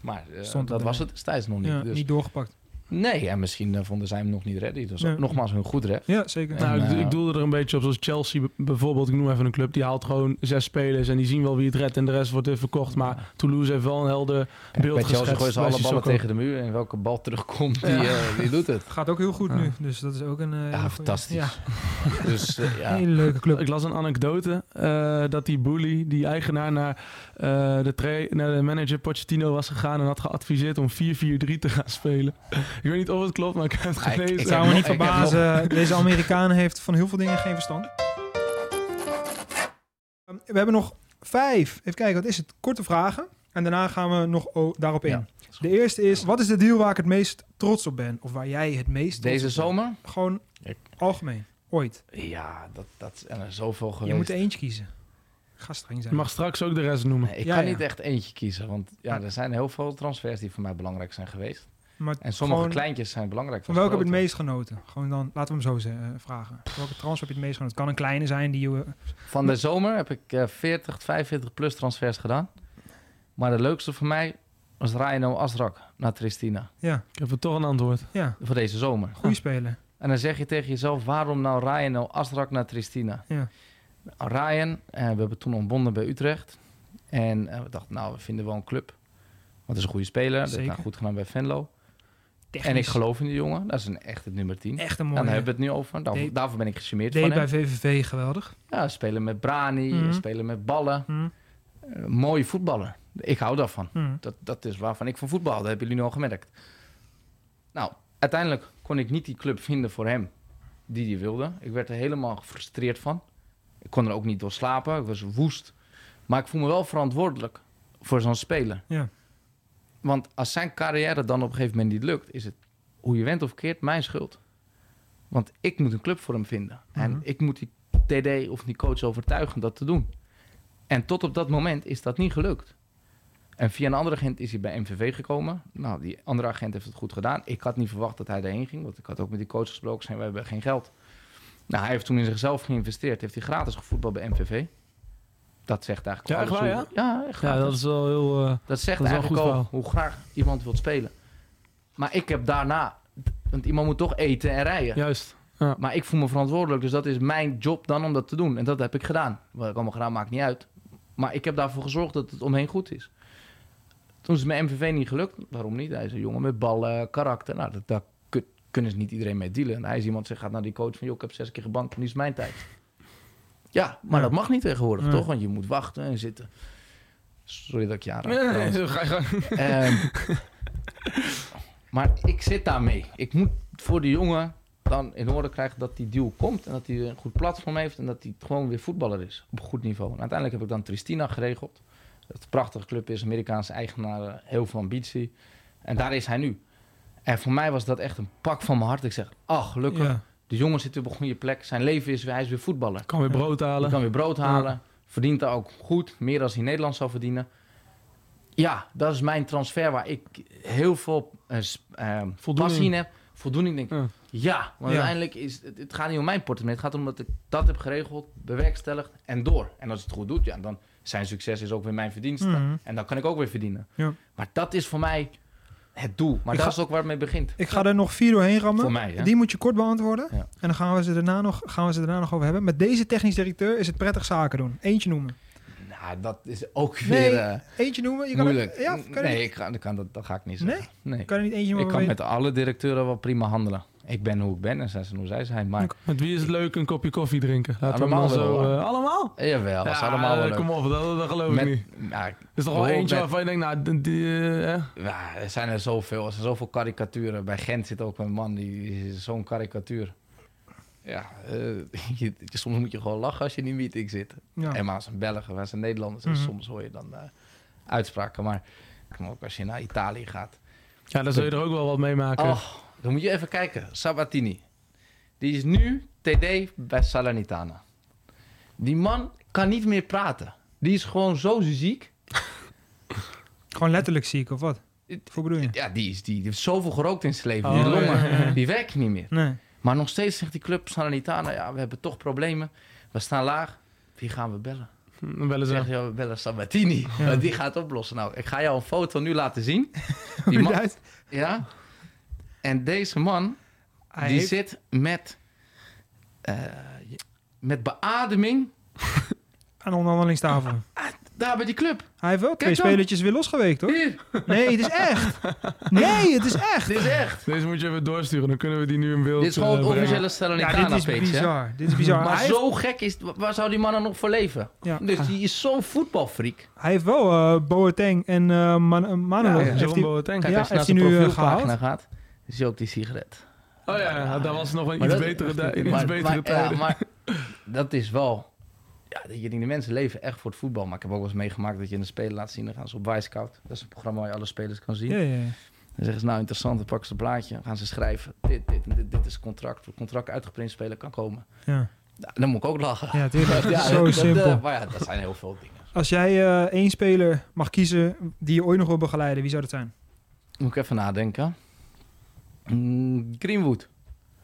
Maar eh, dat was het destijds nog niet. dus, niet doorgepakt. Nee, en misschien eh, vonden zij hem nog niet ready. Dus Ja. nogmaals een goed ref. Ja, zeker. Nou, ik, ik doelde er een beetje op, zoals Chelsea bijvoorbeeld. Ik noem even een club, die haalt gewoon zes spelers en die zien wel wie het redt en de rest wordt weer verkocht. Maar Toulouse heeft wel een helder beeld Bij Chelsea gooien ze alle ballen tegen de muur. En welke bal terugkomt, die, eh, die doet het. Gaat ook heel goed Ja. nu. Dus dat is ook een... eh, Ja, fantastisch. Ja, Dus ja. hele leuke club. Ik las een anekdote eh, dat die bully, die eigenaar, naar, eh, de tra- naar de manager Pochettino was gegaan en had geadviseerd om 4-4-3 te gaan spelen. Ik weet niet of het klopt, maar ik heb het ik- gelezen. ik zou me niet verbazen. Deze Amerikaan heeft van heel veel dingen geen verstand. Um, We hebben nog vijf. Even kijken, wat is het? Korte vragen. En daarna gaan we nog daarop in. Ja. De eerste is, wat is de deal waar ik het meest trots op ben? Of waar jij het meest trots Deze bent? zomer? Gewoon Ik- algemeen. Ooit. Ja, dat, dat zijn er zoveel Je geweest. moet er eentje kiezen. Ga streng zijn. Je mag straks ook de rest noemen. Nee, ik Ja, kan ja. niet echt eentje kiezen. Want ja, er zijn heel veel transfers die voor mij belangrijk zijn geweest. Maar En sommige gewoon, kleintjes zijn belangrijk. Van voor welke heb je het meest genoten? Gewoon dan, laten we hem zo eh, vragen. Welke transfer heb je het meest genoten? Het kan een kleine zijn die je... Van de zomer heb ik eh 40, 45 plus transfers gedaan. Maar de leukste voor mij was Ryan Asrak naar Tristina. Ja, Ik heb er toch een antwoord. ja. Voor deze zomer. Goeie speler. En dan zeg je tegen jezelf, waarom nou Ryan Asrak naar Tristina? Ja. Nou, Ryan, eh, we hebben toen ontbonden bij Utrecht. En eh, we dachten, nou, we vinden wel een club. Want het is een goede speler. Dat heeft Zeker. hij goed gedaan bij Venlo. Technisch. En ik geloof in die jongen. Dat is een echt het nummer 10. Echt een En mooie. daar hebben we het nu over. Daarvoor, Deed- daarvoor ben ik gecharmeerd van bij hem. VVV geweldig. Ja, spelen met Brani, Mhm. spelen met ballen. Hm, Eh, mooie voetballer. Ik hou daarvan. hm. Dat, dat is waarvan ik van voetbal. Dat hebben jullie nu al gemerkt. Nou, uiteindelijk kon ik niet die club vinden voor hem die hij wilde. Ik werd er helemaal gefrustreerd van. Ik kon er ook niet door slapen. Ik was woest. Maar ik voel me wel verantwoordelijk voor zo'n speler. Ja. Want als zijn carrière dan op een gegeven moment niet lukt, is het hoe je went of keert mijn schuld. Want ik moet een club voor hem vinden. En Mhm. ik moet die TD of die coach overtuigen dat te doen. En tot op dat moment is dat niet gelukt. En via een andere agent is hij bij MVV gekomen. Nou, die andere agent heeft het goed gedaan. Ik had niet verwacht dat hij daarheen ging. Want ik had ook met die coach gesproken. Zei, we hebben geen geld. Nou, hij heeft toen in zichzelf geïnvesteerd. Heeft hij gratis gevoetbald bij MVV. Dat zegt eigenlijk Ja, alles echt waar, hoe- Ja, echt Ja, dat is wel heel... eh, Dat zegt Dat wel eigenlijk verhaal. hoe graag iemand wilt spelen. Maar ik heb daarna... Want iemand moet toch eten en rijden. juist. Maar ik voel me verantwoordelijk. Dus dat is mijn job dan om dat te doen. En dat heb ik gedaan. Wat ik allemaal gedaan maakt niet uit. Maar ik heb daarvoor gezorgd dat het omheen goed is. Toen is het met MVV niet gelukt. Waarom niet? Hij is een jongen met ballen, karakter. Nou, dat, daar kun- kunnen ze niet iedereen mee dealen. En hij is iemand die gaat naar die coach van... joh, ik heb zes keer gebankt, nu is mijn tijd. Ja, maar Ja. dat mag niet tegenwoordig, toch? Want je moet wachten en zitten. Sorry dat ik aanraak. Nee, nee, ga je gang. Ehm, maar ik zit daarmee. Ik moet voor die jongen dan in orde krijgen dat die deal komt. En dat hij een goed platform heeft. En dat hij gewoon weer voetballer is. Op een goed niveau. En uiteindelijk heb ik dan Tristina geregeld. Dat een prachtige club is. Amerikaanse eigenaar. Heel veel ambitie. En daar is hij nu. En voor mij was dat echt een pak van mijn hart. Ik zeg, ach gelukkig. Ja. De jongen zit op een goede plek. Zijn leven is weer, hij is weer voetballer. Kan weer brood Hij halen. kan weer brood halen. Verdient daar ook goed. Meer dan hij in Nederland zou verdienen. Ja, dat is mijn transfer waar ik heel veel eh, eh, Voldoening. passie in heb. Voldoening denk ik. Ja. Ja, want uiteindelijk is het, het gaat niet om mijn portemonnee. Het gaat om dat ik dat heb geregeld, bewerkstelligd en door. En als het goed doet, ja, dan zijn succes is ook weer mijn verdienste. Mhm. En dan kan ik ook weer verdienen. Ja. Maar dat is voor mij het doel. Maar Ik dat ga- is ook waar het mee begint. Ik ga er nog vier doorheen rammen. Voor mij, hè? Die moet je kort beantwoorden. Ja. En dan gaan we, ze daarna nog, gaan we ze daarna nog over hebben. Met deze technisch directeur is het prettig zaken doen. Eentje noemen. Nou, dat is ook Nee, weer eh, Eentje noemen? Je kan. Het, ja, kan nee, niet- ik kan, dat, dat ga ik niet zeggen. Nee? kan er niet eentje Ik noemen? kan waar met alle directeuren wel prima handelen. Ik ben hoe ik ben en zij zijn hoe zij zijn. Maar Met wie is het leuk een kopje koffie drinken? Laten Allemaal we zo... eh, allemaal? jawel, Ja, allemaal wel eh, leuk. Kom op, dat, dat geloof ik niet. Er is toch wel eentje met- waarvan je denkt, nou, die, eh, ja, er zijn er zoveel. Er zijn zoveel karikaturen. Bij Gent zit ook een man die is zo'n karikatuur. Ja, je- soms moet je gewoon lachen als je in die meeting zit. Ja. En maar als een Belgen, als een Nederlanders. en Mhm. Soms hoor je dan uitspraken. Maar ook als je naar Italië gaat. Ja, dan zul je er ook wel wat meemaken. Oh, dan moet je even kijken. Sabatini. Die is nu TD bij Salernitana. Die man kan niet meer praten. Die is gewoon zo ziek. Gewoon letterlijk ziek of wat? Hoe bedoel je? Ja, die, is, die, die heeft zoveel gerookt in zijn leven. Oh, die longen, ja, ja. die werken niet meer. Nee. Maar nog steeds zegt die club Salernitana, ja, we hebben toch problemen. We staan laag. Wie gaan we bellen? Dan bellen Zeg ze. je, we bellen Sabatini. Ja. Die gaat het oplossen. Nou, ik ga jou een foto nu laten zien. Die man, ja. En deze man, Hij die heeft- zit met, eh, met beademing aan de onderhandelingstafel. daar bij die club. Hij heeft wel twee spelertjes weer losgeweekt, hoor. Hier, Nee, het is echt. Nee, het is echt. dit is echt. Deze moet je even doorsturen, dan kunnen we die nu in beeld Dit is gewoon eh, het brengen. officiële Ja, Salernitana dit is hè? bizar. Dit is bizar. Maar hij, zo gek is het, waar zou die man dan nog voor leven? Ja. Dus die is zo'n voetbalfreak. hij heeft wel eh Boateng en eh Man uh, Manolo. Ja, heeft John hij- Boateng. Kijk, Ja, als je naar heeft zijn hij nu, eh, profielpagina gaat, is hij op die sigaret. Oh ja, ja, dat was nog een iets dat- betere, tij- in iets Maar- betere maar, tijden. Ja, maar dat is wel... Ja, dat je, die mensen leven echt voor het voetbal. Maar ik heb ook wel eens meegemaakt dat je een speler laat zien. Dan gaan ze op Wisecout. Dat is een programma waar je alle spelers kan zien. Ja, ja, ja. Dan zeggen ze, nou interessant, dan pakken ze een blaadje. Dan gaan ze schrijven, dit, dit, dit, dit is het contract. Het contract uitgeprint speler kan komen. ja. Dan moet ik ook lachen. Ja, tuurlijk. Ja, Zo dat, simpel. eh, maar ja, dat zijn heel veel dingen. Als jij eh, één speler mag kiezen die je ooit nog wil begeleiden, wie zou dat zijn? Moet ik even nadenken. Mm, Greenwood.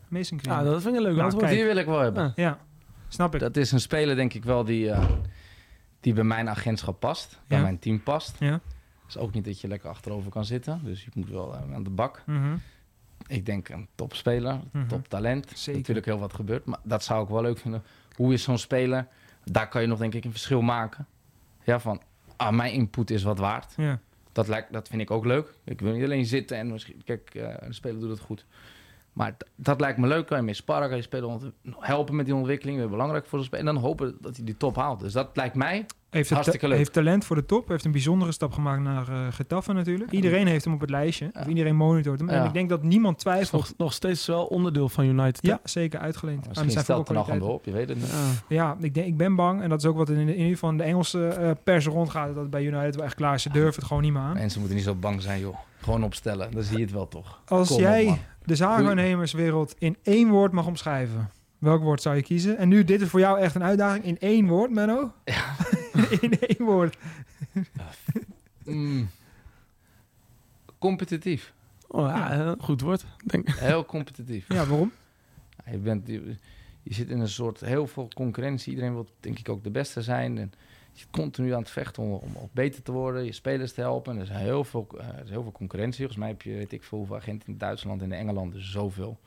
Mason. Ja, dat vind ik een leuk Nou, antwoord. kijk. Die wil ik wel hebben. Ja. Ja, snap ik. Dat is een speler, denk ik wel, die, eh, die bij mijn agentschap past. Bij mijn team past. Ja. is ook niet dat je lekker achterover kan zitten. Dus je moet wel eh, aan de bak. Mhm. Ik denk een topspeler, Mhm. toptalent. Zeker. Natuurlijk heel wat gebeurt. Maar dat zou ik wel leuk vinden. Hoe is zo'n speler? Daar kan je nog denk ik een verschil maken. Ja, van ah, mijn input is wat waard. Ja. Dat, lijkt, dat vind ik ook leuk. Ik wil niet alleen zitten en misschien... Kijk, eh een speler doet het goed. Maar dat lijkt me leuk. Kan je mee sparren, kan je speler ont- helpen met die ontwikkeling. Weer belangrijk voor de speler. En dan hopen dat hij die top haalt. Dus dat lijkt mij... Heeft, het Hartstikke ta- leuk. heeft talent voor de top. Heeft een bijzondere stap gemaakt naar eh Getafe natuurlijk. Iedereen heeft hem op het lijstje. Ja. Of iedereen monitort hem. En ik denk dat niemand twijfelt. nog, nog steeds wel onderdeel van United. hè? Ja, zeker uitgeleend. Misschien zijn stelt er nog aan voetbalkwaliteiten. op. Je weet het niet. Ja. Ja, ik, denk, ik ben bang. En dat is ook wat in, in ieder geval de Engelse eh, pers rondgaat. Dat het bij United wel echt klaar is. Ze durven het gewoon niet meer aan. Mensen moeten niet zo bang zijn, joh. Gewoon opstellen. Dan zie je het wel toch. Als Kom jij de zaakwaarnemerswereld in één woord mag omschrijven. Welk woord zou je kiezen? En nu, dit is voor jou echt een uitdaging. In één woord, Menno? in één woord. Mm. Competitief. Oh, ja, goed woord. Denk. Heel competitief. Ja, waarom? Je, bent, je, je zit in een soort heel veel concurrentie. Iedereen wil denk ik ook de beste zijn. En je zit continu aan het vechten om, om, beter te worden. Je spelers te helpen. En er is heel veel, eh, er is heel veel concurrentie. Volgens mij heb je, weet ik veel, hoeveel agenten in Duitsland en in Engeland. Dus zoveel.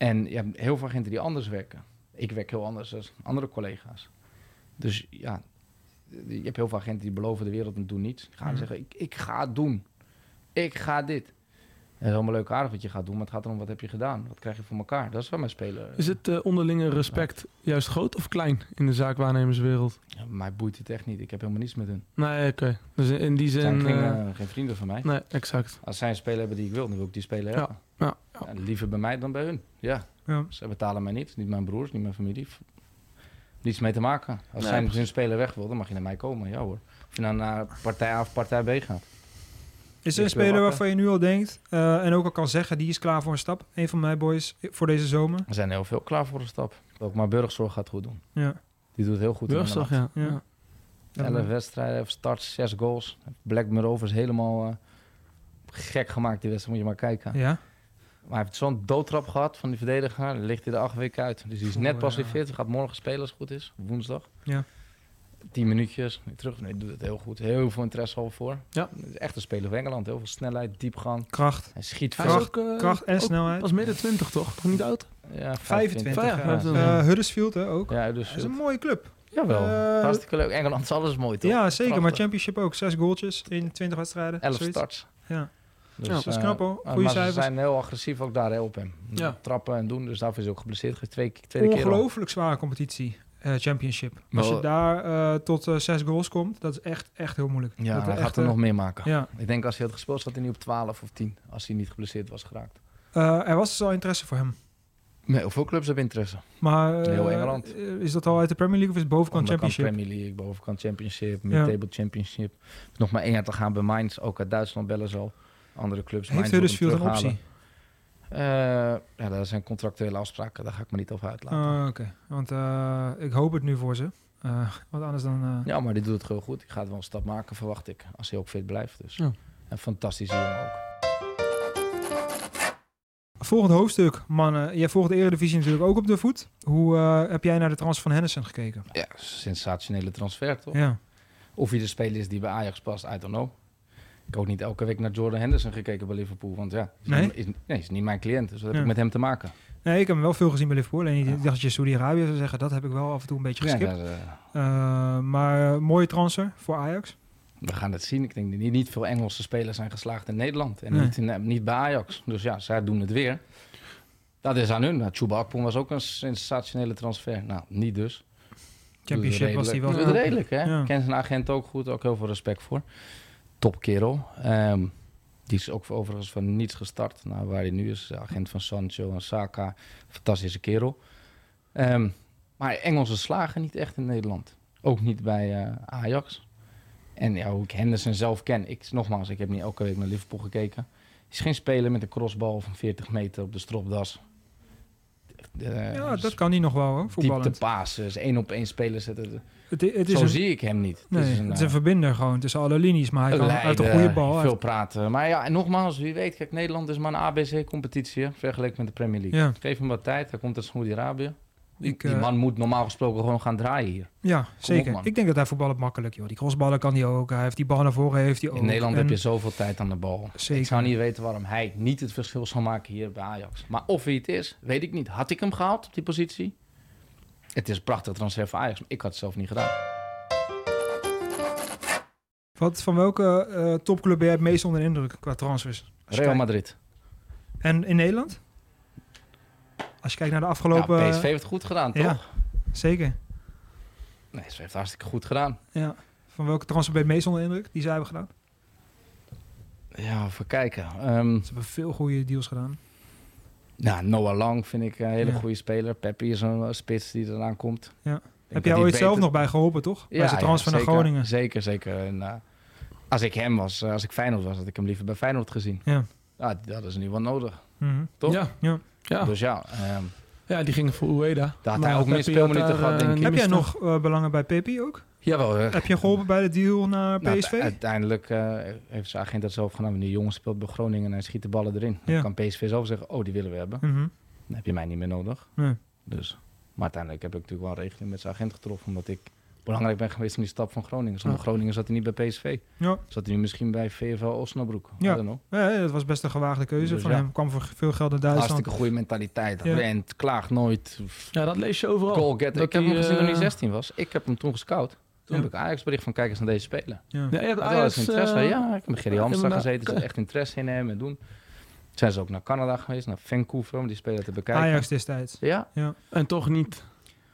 En je hebt heel veel agenten die anders werken. Ik werk heel anders dan andere collega's. Dus ja, je hebt heel veel agenten die beloven de wereld en doen niets. Gaan Mhm. zeggen, ik, ik ga het doen. Ik ga dit. Het is allemaal leuk aardig wat je gaat doen, maar het gaat erom wat heb je gedaan? Wat krijg je voor elkaar? Dat is wel mijn speler. Is het eh, onderlinge respect juist groot of klein in de zaakwaarnemerswereld? Ja, mij boeit het echt niet. Ik heb helemaal niets met hun. Nee, oké. Dus in die Het zijn zin... geen, eh, eh, geen vrienden van mij. nee, exact. Als zij een speler hebben die ik wil, dan wil ik die speler Ja, hebben. Ja, Ja, liever bij mij dan bij hun. Ja, Ja. ze betalen mij niet. Niet mijn broers, niet mijn familie. Niets mee te maken. Als Nee, zij hun speler weg wil, dan mag je naar mij komen. Ja hoor. Of je nou naar partij A of partij B gaat. Is er een speler waarvan je nu al denkt... eh, en ook al kan zeggen, die is klaar voor een stap? Een van mijn boys voor deze zomer? Er zijn heel veel klaar voor een stap. Ook maar Burgzorg gaat goed doen. Ja. Die doet heel goed. Burgzorg, ja. Ja. Elf wedstrijden, heeft starts, zes goals. Blackburn Rovers helemaal eh, gek gemaakt die wedstrijd, moet je maar kijken. Ja. Maar hij heeft zo'n doodtrap gehad van die verdediger. Dan ligt hij er acht weken uit. Dus die is net pas weer fit. Hij gaat morgen spelen als het goed is. Woensdag. Ja. Tien minuutjes. weer Terug. Nee, doet het heel goed. Heel veel interesse al voor. Ja. Echt een speler van Engeland. Heel veel snelheid, diepgang. Kracht. Hij schiet veel. ook, eh, kracht en snelheid. Pas midden 20 toch? Toch niet oud? Ja, 25. Ja, ja. vijfentwintig. Eh, Huddersfield hè, ook. Ja, dus Dat is een mooie club. Jawel. Eh, Hartstikke leuk. Engeland is alles mooi, toch? Ja, zeker. Maar. Championship ook. Zes goaltjes in 20 wedstrijden. Elf zoiets. starts. Ja. Dus, Ja, dat is eh, knap, hoor. eh, Goeie maar cijfers. ze zijn heel agressief ook daar hè, op hem. Ja. Trappen en doen. Dus daarvoor is hij ook geblesseerd. Twee, tweede. Ongelooflijk zware competitie. eh, championship. Als je daar eh, tot eh, zes goals komt, dat is echt, echt heel moeilijk. Ja, dat hij echt, gaat er nog meer maken. Ja. Ik denk als hij had gespeeld, zat hij niet op 12 of 10. Als hij niet geblesseerd was geraakt. Eh, er was dus al interesse voor hem. Nee, heel veel clubs hebben interesse. Maar Heel Engeland. is dat al uit de Premier League of is het bovenkant championship? Premier League, bovenkant Championship, Ja. mid-table Championship. Nog maar één jaar te gaan bij Mainz. Ook uit Duitsland bellen ze al. Andere clubs. Heeft Huddersfield een optie? Eh, ja, dat zijn contractuele afspraken. Daar ga ik me niet over uitlaten. Ah, Oké, want eh, ik hoop het nu voor ze. Eh, want anders dan... Ja, maar die doet het heel goed. Ik ga het wel een stap maken, verwacht ik. Als hij ook fit blijft. Dus. Ja. Een fantastische jongen ook. Volgend hoofdstuk, mannen. Jij volgt de Eredivisie natuurlijk ook op de voet. Hoe heb jij naar de transfer van Henderson gekeken? Ja, sensationele transfer toch? Ja. Of hij de speler is die bij Ajax past, I don't know. Ik heb ook niet elke week naar Jordan Henderson gekeken bij Liverpool. Want ja, is, Nee? niet, is, nee, is niet mijn cliënt. Dus wat heb Ja. ik met hem te maken? Nee, ik heb hem wel veel gezien bij Liverpool. En ik dacht dat je Saudi-Arabië zou zeggen, dat heb ik wel af en toe een beetje Ja, geskipt. dat, eh, Eh, maar eh, mooie transfer voor Ajax. we gaan het zien. Ik denk dat niet, niet veel Engelse spelers zijn geslaagd in Nederland. En Nee. niet, in, niet bij Ajax. Dus ja, zij doen het weer. Dat is aan hun. Nou, Chuba Akpom was ook een sensationele transfer. Nou, niet dus. Championship was hij wel. Redelijk, hè? Ja. Ken zijn agent ook goed. Ook heel veel respect voor. Top kerel. Ehm, die is ook overigens van niets gestart. Nou, waar hij nu is. Agent van Sancho en Saka. Fantastische kerel. Ehm, maar Engelsen slagen niet echt in Nederland. Ook niet bij eh, Ajax. En ja, hoe ik Henderson zelf ken. Ik, nogmaals, ik heb niet elke week naar Liverpool gekeken. Is geen speler met een crossbal van 40 meter op de stropdas. Eh, Ja, dat kan hij nog wel, hoor, Diepte voetballend. pasen, dus één op één spelen zetten. Het, is Zo een, zie ik hem niet. nee, het is het een, is een eh, verbinder gewoon tussen alle linies. Maar hij, kan, een leider, goede bal. Hij Veel praten. Maar ja, en nogmaals, wie weet. Kijk, Nederland is maar een ABC-competitie vergeleken met de Premier League. Ja. Geef hem wat tijd. Hij komt uit Saoedi-Arabië. Die, Ik, die eh, man moet normaal gesproken gewoon gaan draaien hier. Ja, zeker. ik denk dat hij voetballen makkelijk, joh. Die crossballen kan hij ook. Hij heeft die bal naar voren, heeft hij ook. In Nederland En- heb je zoveel tijd aan de bal. Zeker. Ik zou niet weten waarom hij niet het verschil zal maken hier bij Ajax. Maar of hij het is, weet ik niet. Had ik hem gehaald op die positie? Het is een prachtig transfer voor Ajax, maar ik had het zelf niet gedaan. Wat, van welke eh, topclub ben jij het meest onder de indruk qua transfers? Real Madrid. En in Nederland? Als je kijkt naar de afgelopen... ja, PSV heeft het goed gedaan, toch? ja. Zeker. Nee, PSV heeft het hartstikke goed gedaan. Ja. Van welke transfer ben je het meest onder de indruk die zij hebben gedaan? Ja, even kijken. Ehm, Ze hebben veel goede deals gedaan. Nou, Noah Lang vind ik een hele Ja. goede speler. Peppi is een eh, spits die eraan komt. Ja. Heb jij ooit beter- zelf nog bij geholpen, toch? bij zijn transfer naar zeker, Groningen. Zeker, zeker. En, eh, als ik hem was, eh, als ik Feyenoord was, had ik hem liever bij Feyenoord gezien. Ja. Ja, dat is nu wel nodig, Mhm. toch? Ja, Ja. ja. Dus ja, ehm, ja, die gingen voor Ueda. Daar had Maar hij ook meer speelminuten gehad, eh, denk ik. Heb jij nog eh, belangen bij Pepi ook? Jawel. eh, Heb je geholpen bij de deal naar nou, PSV? uiteindelijk eh, heeft zijn agent dat zelf genomen. Die jongen speelt bij Groningen en hij schiet de ballen erin. Ja. Dan kan PSV zelf zeggen, oh, die willen we hebben. Mhm. Dan heb je mij niet meer nodig. Nee. Dus. Maar uiteindelijk heb ik natuurlijk wel een regeling met zijn agent getroffen. Omdat ik belangrijk ben geweest in die stap van Groningen. Zonder Ja. Groningen zat hij niet bij PSV. Ja. Zat hij nu misschien bij VFL Osnabrück. Ja. Ja, dat was best een gewaagde keuze Dus van ja. hem. Kwam voor veel geld in Duitsland. Hartstikke goede mentaliteit. Ja. Rent, klaagt nooit. Ja, dat lees je overal. Dat Ik heb hem gezien toen hij eh, 16 was. Ik heb hem toen gescout. Toen Ja. heb ik Ajax bericht van kijk eens naar deze speler. Ja. Ja, je hebt Hij had Ajax, interesse. eh, ja, ik heb met Gerry ja, Hamstra inderdaad. gezeten. Ze had echt interesse in hem en doen. Zijn ze ook naar Canada geweest, naar Vancouver, om die speler te bekijken. Ajax destijds. Ja, En toch niet.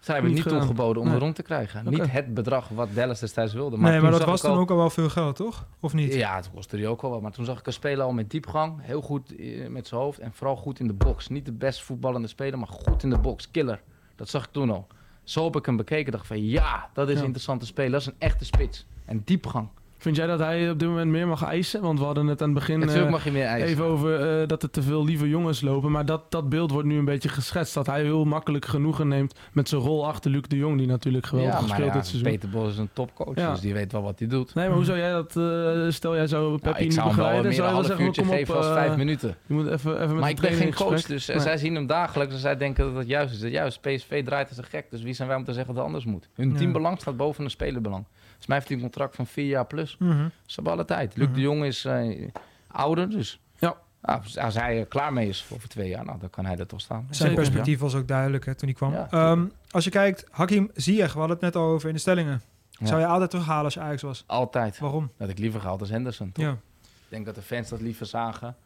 zij hebben Niet niet toegeboden om Nee. rond te krijgen. Niet het bedrag wat Dallas destijds wilde. nee, toen maar dat was al- ook al wel veel geld, toch? Of niet? Ja, het kostte die ook wel wat. Maar toen zag ik een speler al met diepgang. Heel goed eh, met zijn hoofd. En vooral goed in de box. Niet de best voetballende speler, maar goed in de box. Killer. Dat zag ik toen al. Zo heb ik hem bekeken. dacht van ja, dat is Ja. interessante speler. Dat is een echte spits. En diepgang. Vind jij dat hij op dit moment meer mag eisen? Want we hadden het aan het begin Natuurlijk eh, mag je meer eisen. even over eh, dat er te veel lieve jongens lopen. Maar dat, dat beeld wordt nu een beetje geschetst. Dat hij heel makkelijk genoegen neemt met zijn rol achter Luc de Jong. Die natuurlijk geweldig ja, gespeeld ja, dit seizoen. Peter Bos is een topcoach. Ja. Dus die weet wel wat hij doet. Nee, maar hoe zou jij dat... eh, stel jij zou Nou, Peppi ik niet hem begeleiden. een Zou half wel zeggen, uurtje geven als vijf minuten. Je moet even, even met Maar ik ben geen coach, gesprek. dus zij zien hem dagelijks en zij denken dat het juist is. Dat juist, PSV draait als een gek, dus wie zijn wij om te zeggen dat het anders moet? Hun teambelang staat boven een spelerbelang. Dus mij heeft hij een contract van vier jaar plus. Mhm. Ze hebben alle tijd. Luc Mhm. de Jong is eh, ouder, dus Ja. ah, als hij er klaar mee is over twee jaar, nou, dan kan hij er toch staan. Zijn Zeker, perspectief was ook duidelijk hè, toen hij kwam. Ja, Ehm, als je kijkt, Hakim Ziyech, we hadden het net al over in de stellingen. Zou je altijd terughalen als je Ajax was? Altijd. Waarom? Dat ik liever gehaald als Henderson. Toch? Ja. Ik denk dat de fans dat liever zagen.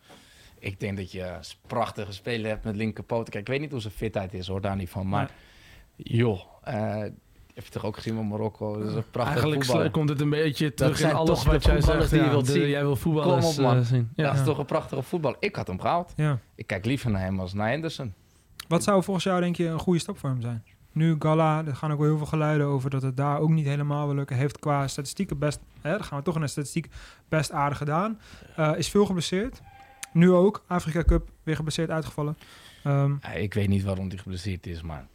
Ik denk dat je een prachtige speler hebt met linkerpoten. Kijk, ik weet niet hoe zijn fitheid is, hoor, daar niet van. Maar joh, eh, heb je toch ook gezien met Marokko? Dat is een prachtig Eigenlijk voetballer. komt het een beetje terug in alles wat jij zegt. die Ja, wilt de- zien. Jij wil voetballers Kom op, man. eh, zien. Ja. dat is toch een prachtige voetbal. Ik had hem gehaald. ja. Ik kijk liever naar hem als naar Henderson. Wat zou volgens jou denk je een goede stap voor hem zijn? Nu Gala, er gaan ook wel heel veel geluiden over dat het daar ook niet helemaal wil lukken. Heeft qua statistieken best, hè, dan gaan we toch naar de statistiek, best aardig gedaan. Eh, is veel geblesseerd. Nu ook, Afrika Cup, weer geblesseerd uitgevallen. Ehm, Ja, ik weet niet waarom hij geblesseerd is, maar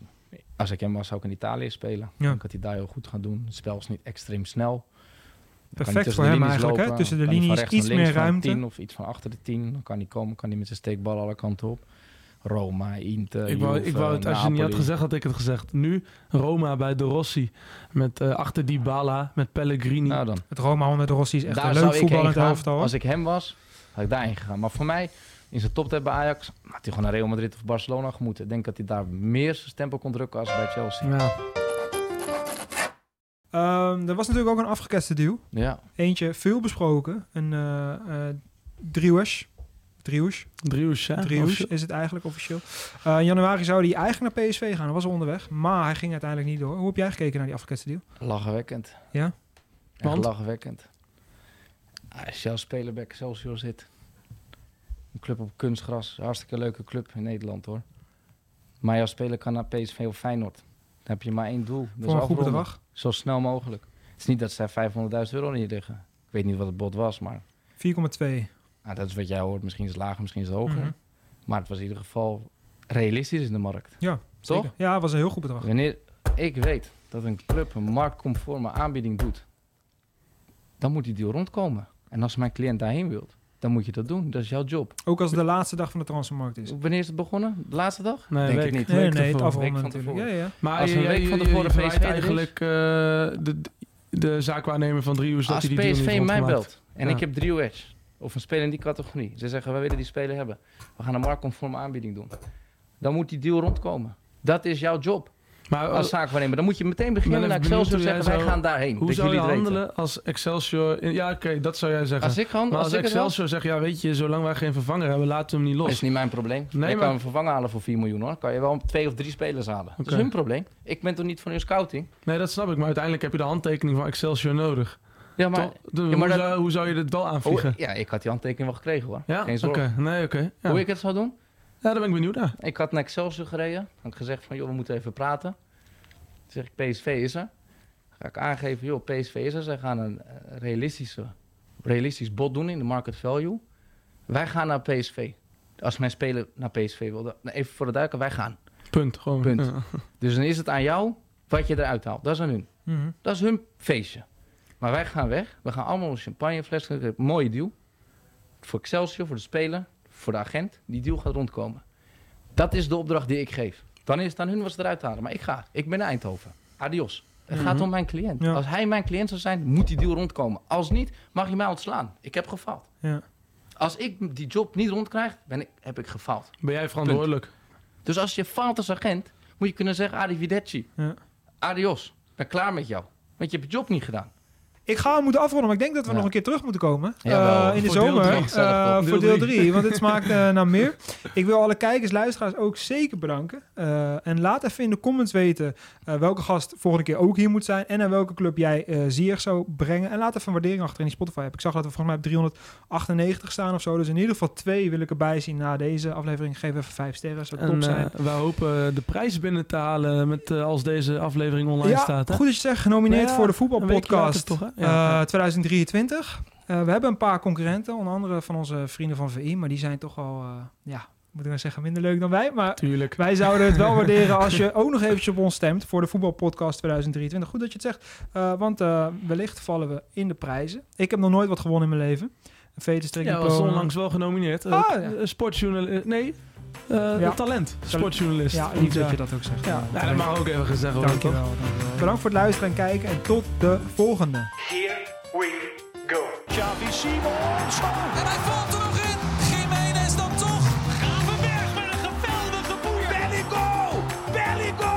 als ik hem was, zou ik in Italië spelen. Ja. Ik had hij daar heel goed gaan doen. Het spel is niet extreem snel. Perfect tussen voor de hem linies eigenlijk, hè? lopen. Tussen de linies iets meer ruimte. 10 of iets van achter de 10. Dan kan hij komen, kan hij met zijn steekbal alle kanten op. Roma, Inter, Ik wou, ik wou het, als je het niet had gezegd, had ik het gezegd. Nu Roma bij De Rossi. Met eh achter Dybala, met Pellegrini. Nou dan. Het Roma onder de Rossi is echt daar een leuk voetballend. Als ik hem was, had ik daarheen gegaan. Maar voor mij, in zijn toptijd bij Ajax, had hij gewoon naar Real Madrid of Barcelona gemoeten. Ik denk dat hij daar meer zijn stempel kon drukken als bij Chelsea. ja. Ehm, er was natuurlijk ook een afgeketste deal. Ja, Eentje veel besproken. Een eh eh. Driouche, hè? Driouche Of- is het eigenlijk officieel. Eh, in januari zou hij eigenlijk naar PSV gaan. Hij was al onderweg. Maar hij ging uiteindelijk niet door. Hoe heb jij gekeken naar die afgeketste deal? lachwekkend. Ja? Echt Want? lachwekkend. Ah, Als je als speler bij Excelsior zit. Een club op kunstgras. Hartstikke leuke club in Nederland hoor. Maar je als speler kan naar PSV of Feyenoord. Dan heb je maar één doel. Dat Voor is een goed bedrag. Zo snel mogelijk. Het is niet dat zij 500.000 euro niet liggen. Ik weet niet wat het bod was, maar 4,2. ah, dat is wat jij hoort. Misschien is het lager, misschien is het hoger. Mhm. Maar het was in ieder geval realistisch in de markt. Ja, Toch? zeker. Ja, het was een heel goed bedrag. Wanneer ik weet dat een club een marktconforme aanbieding doet, dan moet die deal rondkomen. En als mijn cliënt daarheen wilt, dan moet je dat doen. Dat is jouw job. Ook als het de laatste dag van de transfermarkt is. Wanneer is het begonnen? De laatste dag? Nee, Denk week. ik niet. Nee, week nee, het afronden Week van natuurlijk. Ja, ja. Maar Als je, een week je- van je- tevoren je verwijt PSV is. eigenlijk eh, de, de zaakwaarnemer van dat Als hij die PSV heeft mij belt en Ja. ik heb drie Edge of een speler in die categorie. Ze zeggen, wij willen die speler hebben. We gaan een marktconforme aanbieding doen. Dan moet die deal rondkomen. Dat is jouw job Maar als zaakwaarnemer. Dan moet je meteen beginnen naar Excelsior zeggen, wij gaan daarheen. hoe dat zou je weten. handelen als Excelsior... in- Ja, oké, dat zou jij zeggen. Als ik gewoon, maar als, Excelsior zegt, ja weet je, zolang wij geen vervanger hebben, laten we hem niet Dat los. is niet mijn probleem. Nee, je maar- kan hem vervangen halen voor 4 miljoen hoor. Kan je wel twee of drie spelers halen. Dat is hun probleem. Ik ben toch niet van hun scouting? Nee, dat snap ik. Maar uiteindelijk heb je de handtekening van Excelsior nodig. Ja, maar... Hoe, dat- zou, hoe zou je dit wel aanvliegen? Oh, ja, ik had die handtekening wel gekregen hoor. ja, Geen oké. zorgen. Nee, oké. Ja. Hoe ik het zou doen? Ja, daar ben ik benieuwd naar. Ik had naar Excelsior gereden. Had ik gezegd van, joh, we moeten even praten. Toen zeg ik, PSV is er. Ga ik aangeven, joh, PSV is er. Zij gaan een eh, realistische, realistisch bod doen in de market value. Wij gaan naar PSV. Als mijn speler naar PSV wilde. Even voor de duiken, wij gaan. Punt. Gewoon. Punt. Ja. Dus dan is het aan jou wat je eruit haalt. Dat is aan hun. Mhm. Dat is hun feestje. Maar wij gaan weg. We gaan allemaal een champagnefles. Mooie deal. Voor Excelsior, voor de speler, voor de agent. Die deal gaat rondkomen. Dat is de opdracht die ik geef. Dan is het aan hun wat ze eruit halen. Maar ik ga. Ik ben naar Eindhoven. Adios. Het gaat Mhm. om mijn cliënt. Ja. Als hij mijn cliënt zou zijn, moet die deal rondkomen. Als niet, mag je mij ontslaan. Ik heb gefaald. Ja. Als ik die job niet rondkrijg, ben ik, heb ik gefaald. Ben jij verantwoordelijk? Dus als je faalt als agent, moet je kunnen zeggen, arrivederci. Ja. Adios. Ik ben klaar met jou. Want je hebt je job niet gedaan. Ik ga hem moeten afronden, maar ik denk dat we Ja. nog een keer terug moeten komen. Jawel, Eh, in de voor deel zomer. drie. Eh, voor Deel deel drie. 3. Want dit smaakt eh, naar meer. Ik wil alle kijkers, luisteraars ook zeker bedanken. Eh, en laat even in de comments weten eh, welke gast volgende keer ook hier moet zijn. En naar welke club jij eh zeer zou brengen. En laat even een waardering achter in die Spotify app. Ik zag dat we volgens mij op 398 staan of zo. Dus in ieder geval twee wil ik erbij zien na deze aflevering. Geef even vijf sterren, zou top En zijn. wij hopen de prijs binnen te halen met, als deze aflevering online ja, staat. Hè? goed dat je zegt. Genomineerd Ja, voor de een week voetbalpodcast. later toch, hè? Eh, Ja. 2023. Eh, we hebben een paar concurrenten, onder andere van onze vrienden van VI, maar die zijn toch al, eh, ja, moet ik nou zeggen, minder leuk dan wij. Maar Tuurlijk. wij zouden het wel waarderen als je ook nog eventjes op ons stemt voor de voetbalpodcast 2023. Goed dat je het zegt, eh, want eh, wellicht vallen we in de prijzen. Ik heb nog nooit wat gewonnen in mijn leven. Een Ja, was onlangs wel genomineerd. Ah, ja. eh, Sportjournalist. Nee, eh, Ja. talent. Sportjournalist. Ja, lief dat eh, je dat ook zegt. Ja, nou, dat mag ook even gezegd worden. Dankjewel, dankjewel. Bedankt voor het luisteren en kijken en tot de volgende. Here we go. Xavi Simons. Oh, En hij valt er nog in. Jiménez dan toch. Gravenberg met een geweldige boer. Bellico. Bellico.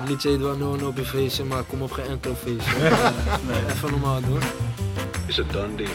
Het liedje heet wel no no op je feestje, maar kom op geen enkel feestje. Even normaal doen. It's a done deal.